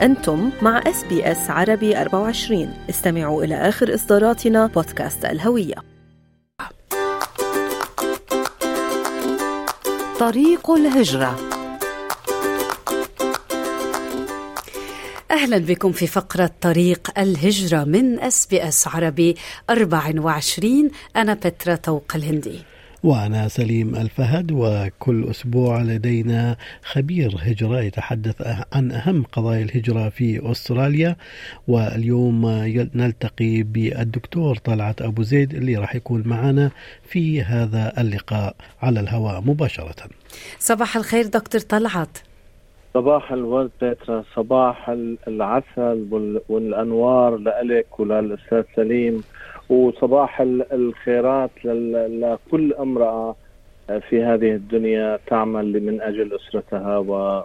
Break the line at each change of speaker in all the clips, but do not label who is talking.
أنتم مع SBS عربي 24 استمعوا إلى آخر إصداراتنا بودكاست الهوية. طريق الهجرة. أهلا بكم في فقرة طريق الهجرة من SBS عربي 24 أنا بترا توق الهندي.
وأنا سليم الفهد وكل أسبوع لدينا خبير هجرة يتحدث عن أهم قضايا الهجرة في أستراليا. واليوم نلتقي بالدكتور طلعت أبو زيد اللي راح يكون معنا في هذا اللقاء على الهواء مباشرة.
صباح الخير دكتور طلعت.
صباح الورد بيترا صباح العسل والأنوار لك وللأستاذ سليم. وصباح الخيرات لكل امرأة. في هذه الدنيا تعمل من أجل أسرتها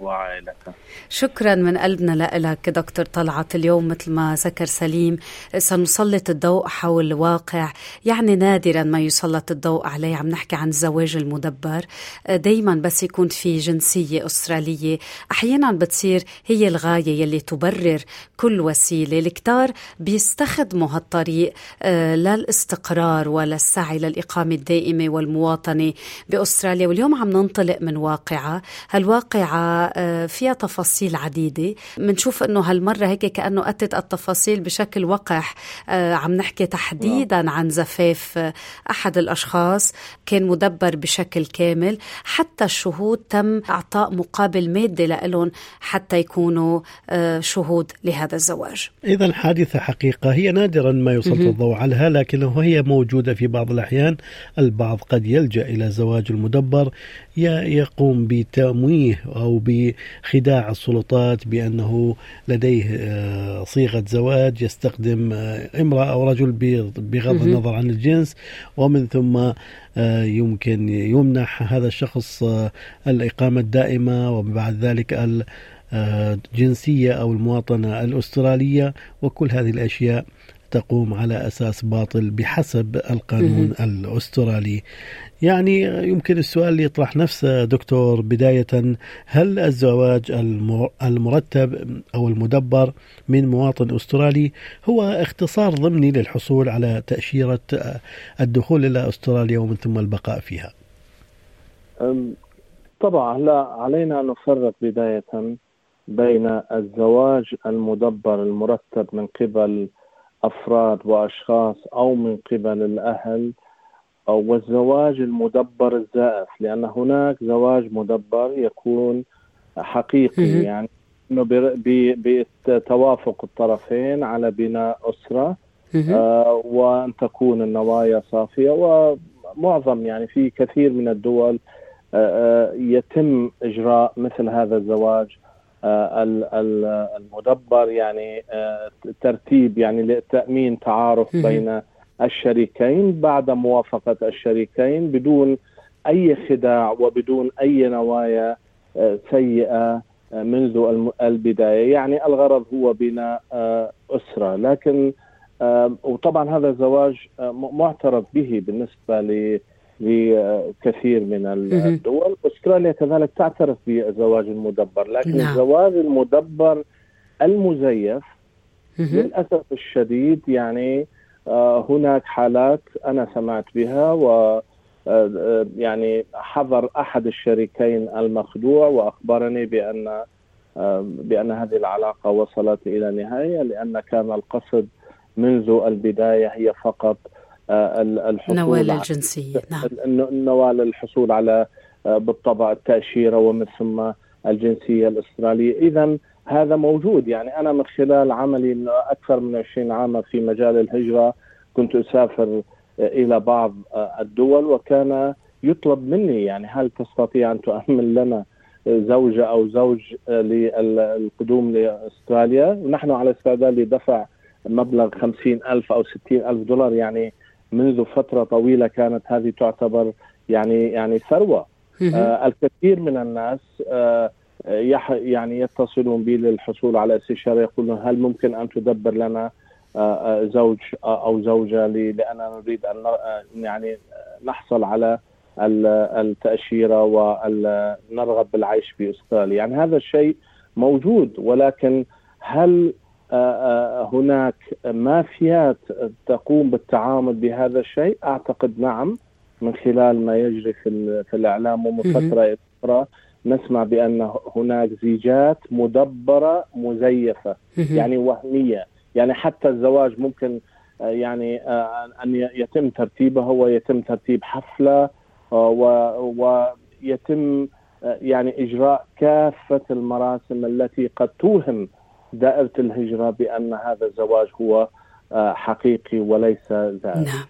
وعائلتها.
شكرا من قلبنا لك دكتور طلعت اليوم مثل ما ذكر سليم. سنسلط الضوء حول واقع يعني نادرا ما يسلط الضوء عليه. عم نحكي عن الزواج المدبر. دايما بس يكون في جنسية أسترالية. أحيانا بتصير هي الغاية يلي تبرر كل وسيلة. الكتار بيستخدموا هالطريق آه، للاستقرار وللسعي للإقامة الدائمة والمواطنة. بأستراليا واليوم عم ننطلق من واقعة. هالواقعة آه، فيها تفاصيل عديدة. بنشوف إنه هالمرة هيك كأنه أتت التفاصيل بشكل وقح. آه، عم نحكي تحديدا عن زفاف آه، أحد الأشخاص. كان مدبر بشكل كامل. حتى الشهود تم إعطاء مقابل مادي لهم حتى يكونوا شهود لهذا الزواج.
اذا حادثة حقيقة. هي نادرا ما يسلط الضوء عليها لكنه هي موجودة في بعض الأحيان. البعض قد يلجأ إلى زواج الزواج المدبر يقوم بتمويه أو بخداع السلطات بأنه لديه آه، صيغة زواج يستخدم آه، امرأة أو رجل بغض النظر عن الجنس ومن ثم آه، يمكن يمنح هذا الشخص الإقامة الدائمة وبعد ذلك الجنسية أو المواطنة الأسترالية وكل هذه الأشياء تقوم على أساس باطل بحسب القانون الأسترالي. يعني يمكن السؤال اللي يطرح نفسه دكتور بداية هل الزواج المرتب أو المدبر من مواطن أسترالي هو اختصار ضمني للحصول على تأشيرة الدخول إلى أستراليا ومن ثم البقاء فيها؟
طبعا لا علينا أن نفرق بداية بين الزواج المدبر المرتب من قبل أفراد وأشخاص أو من قبل الأهل والزواج المدبر الزائف لأن هناك زواج مدبر يكون حقيقي يعني إنه بتوافق الطرفين على بناء أسرة آه وأن تكون النوايا صافية ومعظم يعني في كثير من الدول آه, آه، يتم إجراء مثل هذا الزواج المدبر يعني آه ترتيب يعني لتأمين تعارف بين الشريكين بعد موافقة الشريكين بدون أي خداع وبدون أي نوايا آه، سيئة آه، منذ البداية، يعني الغرض هو بناء آه، أسرة، لكن وطبعا هذا الزواج معترف به بالنسبة لكثير من الدول، أستراليا كذلك تعترف بالزواج المدبر، لكن نعم. الزواج المدبر المزيف للأسف الشديد يعني آه، هناك حالات أنا سمعت بها و آه، آه، يعني حضر أحد الشريكين المخدوع وأخبرني بأن بأن هذه العلاقة وصلت إلى نهاية لأن كان القصد منذ البداية هي فقط
الحصول نوال الجنسية نعم.
نوال الحصول على بالطبع التأشيرة ومن ثم الجنسية الأسترالية. اذا هذا موجود. يعني أنا من خلال عملي أكثر من 20 عاما في مجال الهجرة كنت أسافر إلى بعض الدول وكان يطلب مني يعني هل تستطيع أن تؤمن لنا زوجة أو زوج للقدوم لأستراليا؟ ونحن على استعداد لدفع مبلغ خمسين ألف أو ستين ألف دولار يعني منذ فترة طويلة كانت هذه تعتبر يعني يعني ثروة. آه الكثير من الناس آه يعني يتصلون بي للحصول على استشاره يقولون هل ممكن أن تدبر لنا آه، آه، زوج آه، أو زوجة لأننا نريد أن يعني نحصل على التأشيرة ونرغب بالعيش في استراليا، يعني هذا الشيء موجود ولكن هل هناك مافيات تقوم بالتعامل بهذا الشيء؟ أعتقد نعم من خلال ما يجري في, في الإعلام ومن فترة أخرى نسمع بأن هناك زيجات مدبرة مزيفة يعني وهمية. يعني حتى الزواج ممكن آه، يعني آه، أن يتم ترتيبه ويتم ترتيب حفلة آه، ويتم يعني إجراء كافة المراسم التي قد توهم دائرة الهجرة بأن هذا الزواج هو حقيقي وليس زائد
نعم.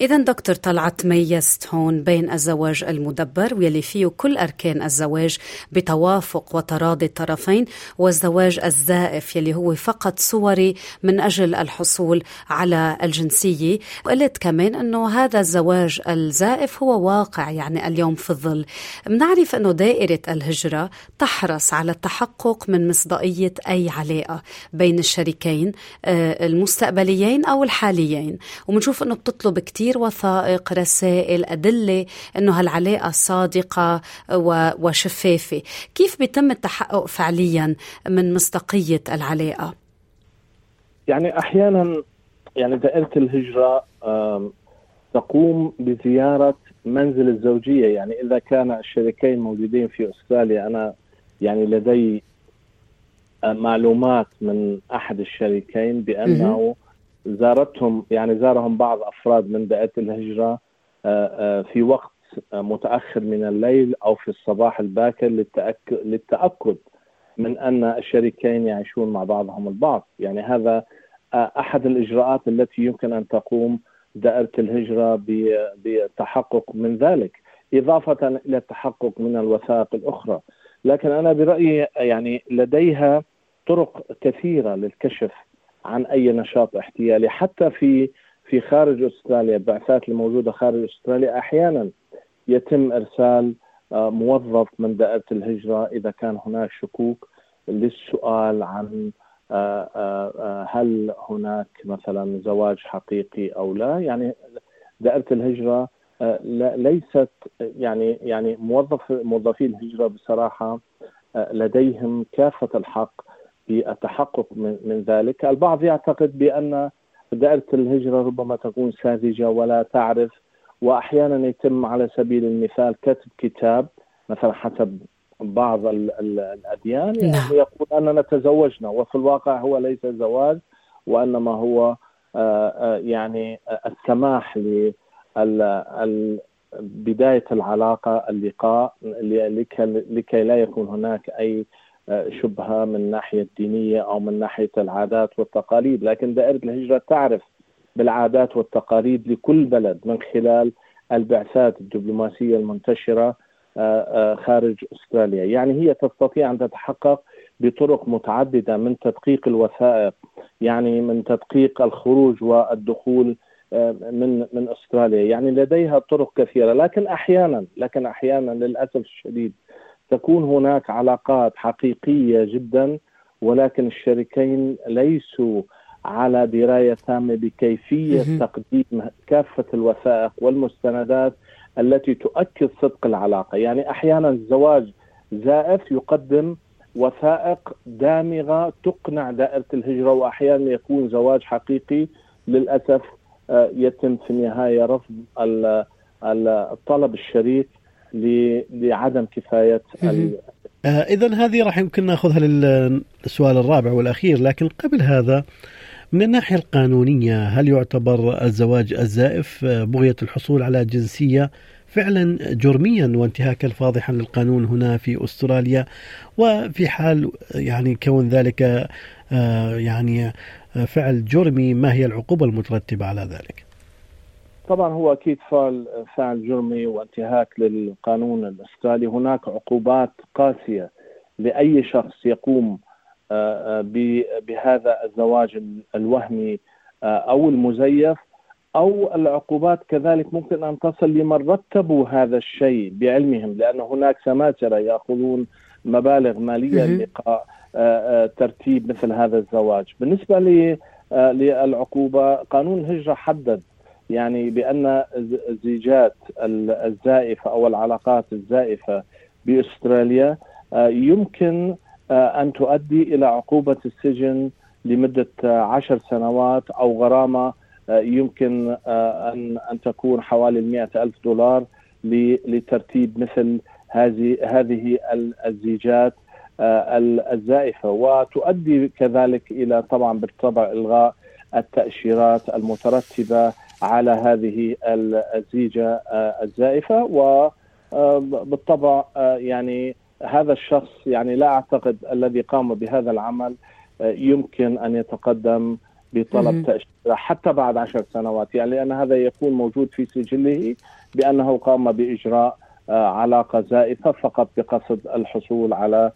إذا دكتور طلعت ميزت هون بين الزواج المدبر واللي فيه كل أركان الزواج بتوافق وتراضي الطرفين والزواج الزائف يلي هو فقط صوري من أجل الحصول على الجنسية. وقلت كمان أنه هذا الزواج الزائف هو واقع يعني اليوم في الظل. بنعرف أنه دائرة الهجرة تحرص على التحقق من مصداقية أي علاقة بين الشريكين آه، المستقبليين أو الحاليين. وبنشوف أنه بتطلب كتير وثائق رسائل أدلة أنه هالعلاقة صادقة وشفافة. كيف بيتم التحقق فعليا من مصداقية العلاقة؟
يعني أحيانا يعني دائرة الهجرة تقوم بزيارة منزل الزوجية. يعني إذا كان الشريكين موجودين في أستراليا أنا يعني لدي معلومات من أحد الشريكين بأنه زارتهم يعني زارهم بعض أفراد من دائره الهجرة آه، آه، في وقت متأخر من الليل أو في الصباح الباكر للتاكد للتأكد من أن الشريكين يعيشون مع بعضهم البعض، يعني هذا آه، أحد الإجراءات التي يمكن أن تقوم دائرة الهجرة بالتحقق من ذلك، إضافة إلى التحقق من الوثائق الأخرى، لكن أنا برأيي يعني لديها طرق كثيرة للكشف عن أي نشاط احتيالي. حتى في في خارج أستراليا البعثات الموجودة خارج أستراليا أحيانا يتم إرسال آه، موظف من دائرة الهجرة إذا كان هناك شكوك للسؤال عن آه، آه، هل هناك مثلا زواج حقيقي أو لا. يعني دائرة الهجرة ليست يعني يعني موظف موظفي الهجرة بصراحة لديهم كافة الحق بالتحقق من, من ذلك البعض يعتقد بأن دائرة الهجرة ربما تكون ساذجة ولا تعرف وأحيانا يتم على سبيل المثال كتب كتاب مثلا حسب بعض الأديان يعني نعم. يقول أننا تزوجنا وفي الواقع هو ليس زواج وإنما هو آه، آه، يعني السماح بداية العلاقة اللقاء لكي لا يكون هناك أي شبهة من الناحيه الدينيه أو من ناحية العادات والتقاليد، لكن دائرة الهجرة تعرف بالعادات والتقاليد لكل بلد من خلال البعثات الدبلوماسية المنتشرة آه، آه، خارج أستراليا، يعني هي تستطيع أن تتحقق بطرق متعددة من تدقيق الوثائق، يعني من تدقيق الخروج والدخول آه، من من أستراليا، يعني لديها طرق كثيرة، لكن أحيانا لكن أحيانا للأسف الشديد تكون هناك علاقات حقيقية جدا ولكن الشريكين ليسوا على دراية تامة بكيفية تقديم كافة الوثائق والمستندات التي تؤكد صدق العلاقة، يعني أحيانا الزواج زائف يقدم وثائق دامغة تقنع دائرة الهجرة واحيانا يكون زواج حقيقي للأسف آه، يتم في النهايه رفض الطلب الشريك لعدم كفاية
آه اذا هذه راح يمكن نأخذها للسؤال الرابع والأخير لكن قبل هذا من الناحية القانونية هل يعتبر الزواج الزائف آه، بغية الحصول على جنسية فعلا جرميا وانتهاكا فاضحا للقانون هنا في أستراليا وفي حال يعني كون ذلك آه، يعني آه، فعل جرمي ما هي العقوبة المترتبة على ذلك؟
طبعا هو أكيد فعل فعل جرمي وانتهاك للقانون الاسترالي هناك عقوبات قاسية لأي شخص يقوم آه، آه، بهذا الزواج الوهمي آه، أو المزيف أو العقوبات كذلك ممكن أن تصل لمن رتبوا هذا الشيء بعلمهم لأن هناك سماسره يأخذون مبالغ مالية لإلقاء ترتيب مثل هذا الزواج. بالنسبة للعقوبة قانون الهجرة حدد يعني بأن الزيجات الزائفة أو العلاقات الزائفة بأستراليا آه، يمكن أن تؤدي إلى عقوبة السجن لمدة عشر سنوات أو غرامة يمكن أن أن تكون حوالي المئة ألف دولار لترتيب مثل هذه هذه الزيجات الزائفة. وتؤدي كذلك إلى طبعا بالطبع إلغاء التأشيرات المترتبة على هذه الزيجة الزائفة. وبالطبع يعني هذا الشخص يعني لا أعتقد الذي قام بهذا العمل يمكن أن يتقدم بطلب تأشيرة حتى بعد عشر سنوات. يعني لأن هذا يكون موجود في سجله بأنه قام بإجراء علاقة زائفة فقط بقصد الحصول على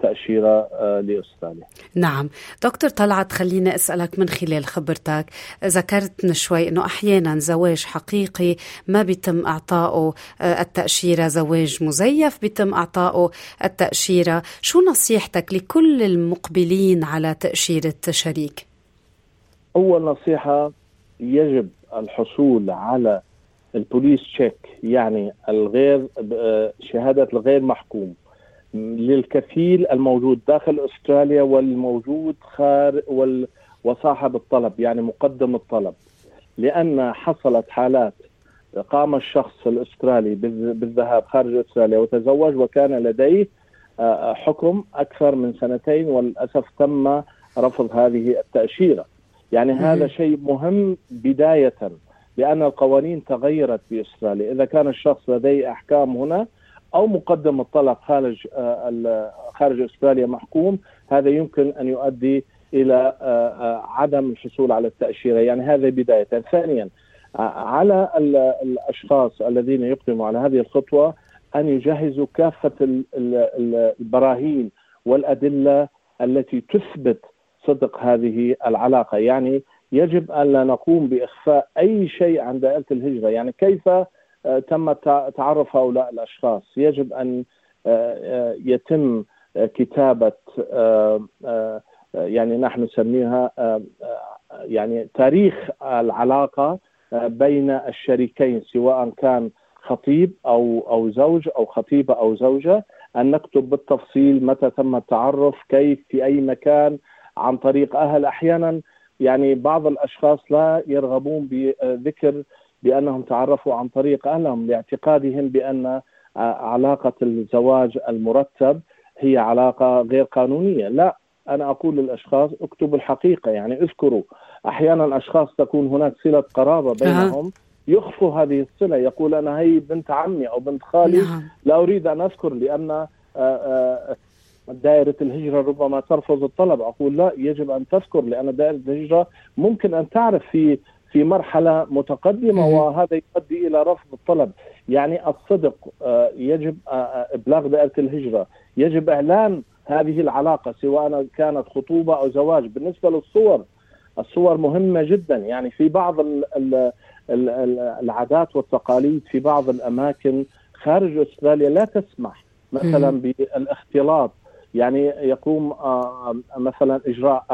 تأشيرة لأستراليا
نعم. دكتور طلعت خليني أسألك من خلال خبرتك. ذكرت من شوي أنه أحيانا زواج حقيقي ما بيتم إعطائه التأشيرة زواج مزيف بيتم إعطائه التأشيرة. شو نصيحتك لكل المقبلين على تأشيرة شريك؟
أول نصيحة يجب الحصول على البوليس تشيك يعني الغير شهادة الغير محكوم. للكفيل الموجود داخل أستراليا والموجود خارج وال وصاحب الطلب يعني مقدم الطلب. لأن حصلت حالات قام الشخص الأسترالي بالذهاب خارج أستراليا وتزوج وكان لديه حكم أكثر من سنتين وللأسف تم رفض هذه التأشيرة. يعني هذا شيء مهم بداية لأن القوانين تغيرت في أستراليا. إذا كان الشخص لديه أحكام هنا أو مقدم الطلب خارج آه، خارج أستراليا محكوم. هذا يمكن أن يؤدي إلى آه، آه، عدم الحصول على التأشيرة. يعني هذا بداية. ثانيا على الأشخاص الذين يقدموا على هذه الخطوة أن يجهزوا كافة البراهين والأدلة التي تثبت صدق هذه العلاقة. يعني يجب أن لا نقوم بإخفاء أي شيء عن دائرة الهجرة. يعني كيف تم تعرف هؤلاء الأشخاص. يجب أن آه، آه، يتم كتابة يعني نحن نسميها يعني تاريخ العلاقة بين الشريكين سواء كان خطيب أو أو زوج أو خطيبة أو زوجة. أن نكتب بالتفصيل متى تم التعرف كيف في أي مكان عن طريق أهل. أحيانا يعني بعض الأشخاص لا يرغبون بذكر بأنهم تعرفوا عن طريق أهلهم لاعتقادهم بأن علاقة الزواج المرتب هي علاقة غير قانونية، لا أنا أقول للأشخاص اكتبوا الحقيقة يعني اذكروا. أحيانا أشخاص تكون هناك صلة قرابة بينهم يخفوا هذه الصلة يقول أنا هي بنت عمي أو بنت خالي نعم. لا أريد أن أذكر لأن دائرة الهجرة ربما ترفض الطلب. أقول لا يجب أن تذكر لأن دائرة الهجرة ممكن أن تعرف في في مرحلة متقدمة وهذا يؤدي إلى رفض الطلب. يعني الصدق آه، يجب آه، آه، إبلاغ دائرة الهجرة. يجب إعلان هذه العلاقة سواء كانت خطوبة أو زواج. بالنسبة للصور الصور مهمة جدا. يعني في بعض ال ال ال العادات والتقاليد في بعض الأماكن خارج أستراليا لا تسمح مثلا بالاختلاط. يعني يقوم مثلا إجراء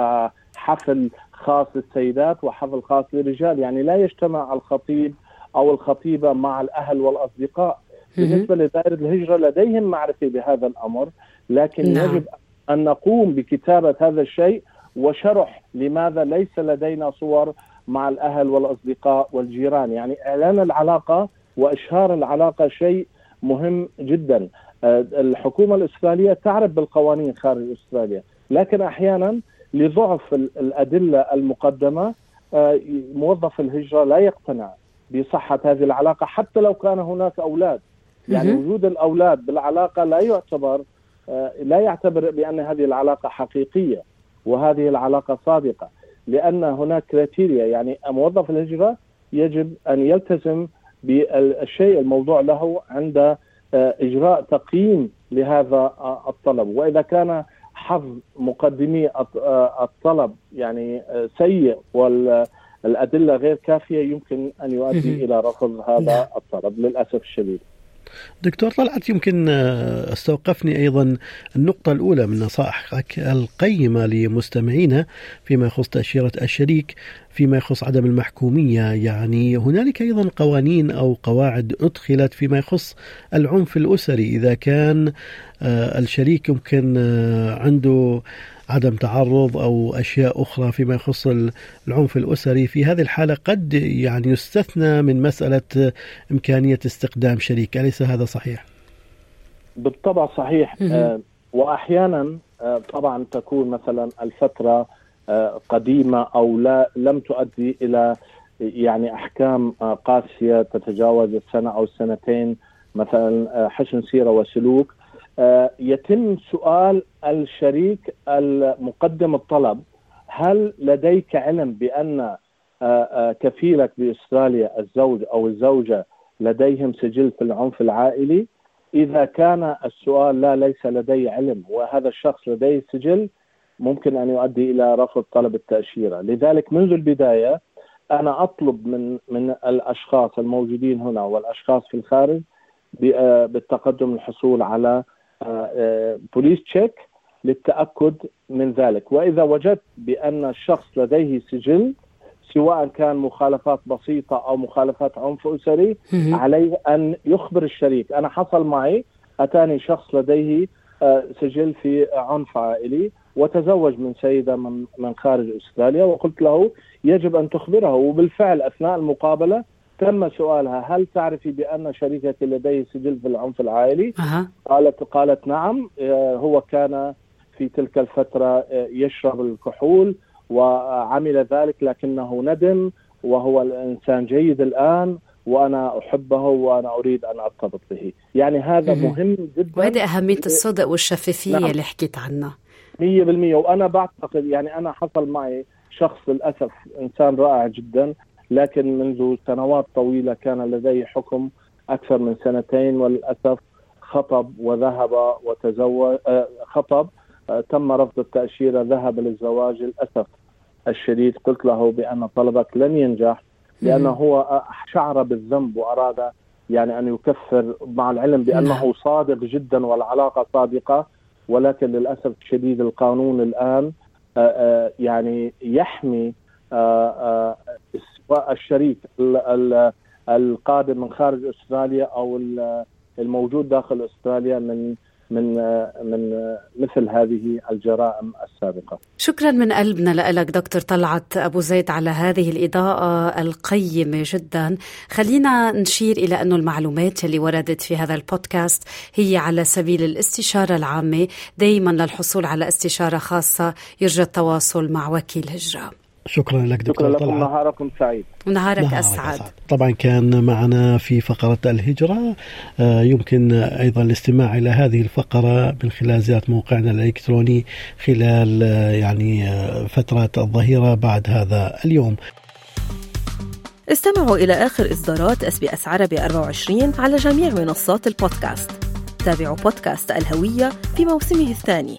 حفل خاص للسيدات وحفل خاص للرجال. يعني لا يجتمع الخطيب أو الخطيبة مع الأهل والأصدقاء. بالنسبة لدائرة الهجرة لديهم معرفة بهذا الأمر لكن نعم. يجب أن نقوم بكتابة هذا الشيء وشرح لماذا ليس لدينا صور مع الأهل والأصدقاء والجيران. يعني إعلان العلاقة وإشهار العلاقة شيء مهم جدا. آه، الحكومة الاستراليه تعرف بالقوانين خارج استراليا لكن أحيانا لضعف الأدلة المقدمة آه، موظف الهجرة لا يقتنع بصحة هذه العلاقة حتى لو كان هناك أولاد. يعني وجود الأولاد بالعلاقة لا يعتبر آه، لا يعتبر بأن هذه العلاقة حقيقية وهذه العلاقة صادقة لأن هناك كريتيريا يعني موظف الهجرة يجب أن يلتزم بالشيء الموضوع له عند آه، إجراء تقييم لهذا الطلب. وإذا كان حظ مقدمي الطلب يعني سيء والأدلة غير كافية يمكن أن يؤدي إلى رفض هذا الطلب للأسف الشديد.
دكتور طلعت يمكن آه، استوقفني أيضا النقطة الأولى من نصائحك القيمة لمستمعينا فيما يخص تأشيرة الشريك فيما يخص عدم المحكومية. يعني هنالك أيضا قوانين أو قواعد أدخلت فيما يخص العنف الأسري. إذا كان آه، الشريك يمكن آه، عنده عدم تعرض أو أشياء أخرى فيما يخص العنف الأسري. في هذه الحالة قد يعني يستثنى من مسألة إمكانية استخدام شريك. أليس هذا صحيح؟
بالطبع صحيح. آه وأحيانا آه طبعا تكون مثلا الفترة آه قديمة أو لا لم تؤدي إلى يعني أحكام آه قاسية تتجاوز السنة أو السنتين مثلا حسن سيرة وسلوك. يتم سؤال الشريك المقدم الطلب هل لديك علم بأن آه، آه، كفيلك بأستراليا الزوج أو الزوجة لديهم سجل في العنف العائلي؟ إذا كان السؤال لا ليس لدي علم وهذا الشخص لديه سجل ممكن أن يؤدي إلى رفض طلب التأشيرة، لذلك منذ البداية أنا أطلب من من الأشخاص الموجودين هنا والأشخاص في الخارج بالتقدم للحصول على بوليس تشيك للتأكد من ذلك. وإذا وجدت بأن الشخص لديه سجل سواء كان مخالفات بسيطة أو مخالفات عنف أسري عليه أن يخبر الشريك. أنا حصل معي أتاني شخص لديه آه، سجل في عنف عائلي وتزوج من سيدة من من خارج أستراليا وقلت له يجب أن تخبره. وبالفعل أثناء المقابلة تم سؤالها هل تعرفي بأن شريكك لديه سجل في العنف العائلي؟ أه. قالت قالت نعم آه، هو كان في تلك الفترة آه، يشرب الكحول وعمل ذلك لكنه ندم وهو الإنسان جيد الآن وأنا أحبه وأنا أريد أن أرتبط به، يعني هذا مه. مهم جدا
وهذه أهمية الصدق والشفافية نعم. اللي حكيت عنها
100% وأنا بعتقد يعني أنا حصل معي شخص للأسف إنسان رائع جدا لكن منذ سنوات طويلة كان لديه حكم أكثر من سنتين وللأسف خطب وذهب وتزوج آه، خطب آه، تم رفض التأشيرة ذهب للزواج للأسف الشديد. قلت له بأن طلبك لن ينجح لأنه هو آه، شعر بالذنب وأراد يعني أن يكفر مع العلم بأنه. صادق جدا والعلاقة صادقة. ولكن للأسف الشديد القانون الآن يعني يحمي الشريك القادم من خارج أستراليا أو الموجود داخل أستراليا من من من مثل هذه الجرائم السابقة.
شكرا من قلبنا لك دكتور طلعت أبو زيد على هذه الإضاءة القيمة جدا. خلينا نشير إلى انه المعلومات اللي وردت في هذا البودكاست هي على سبيل الاستشارة العامة، دائما للحصول على استشارة خاصة يرجى التواصل مع وكيل هجرة.
شكرا لك دكتور
شكرا لكم. نهاركم سعيد.
ونهارك نهارك أسعد. أسعد.
طبعا كان معنا في فقرة الهجرة. آه، يمكن أيضا الاستماع إلى هذه الفقرة من خلال زيارة موقعنا الإلكتروني خلال آه، يعني آه، فترة الظهيرة بعد هذا اليوم.
استمعوا إلى آخر إصدارات SBS عربي 24 على جميع منصات البودكاست. تابعوا بودكاست الهوية في موسمه الثاني.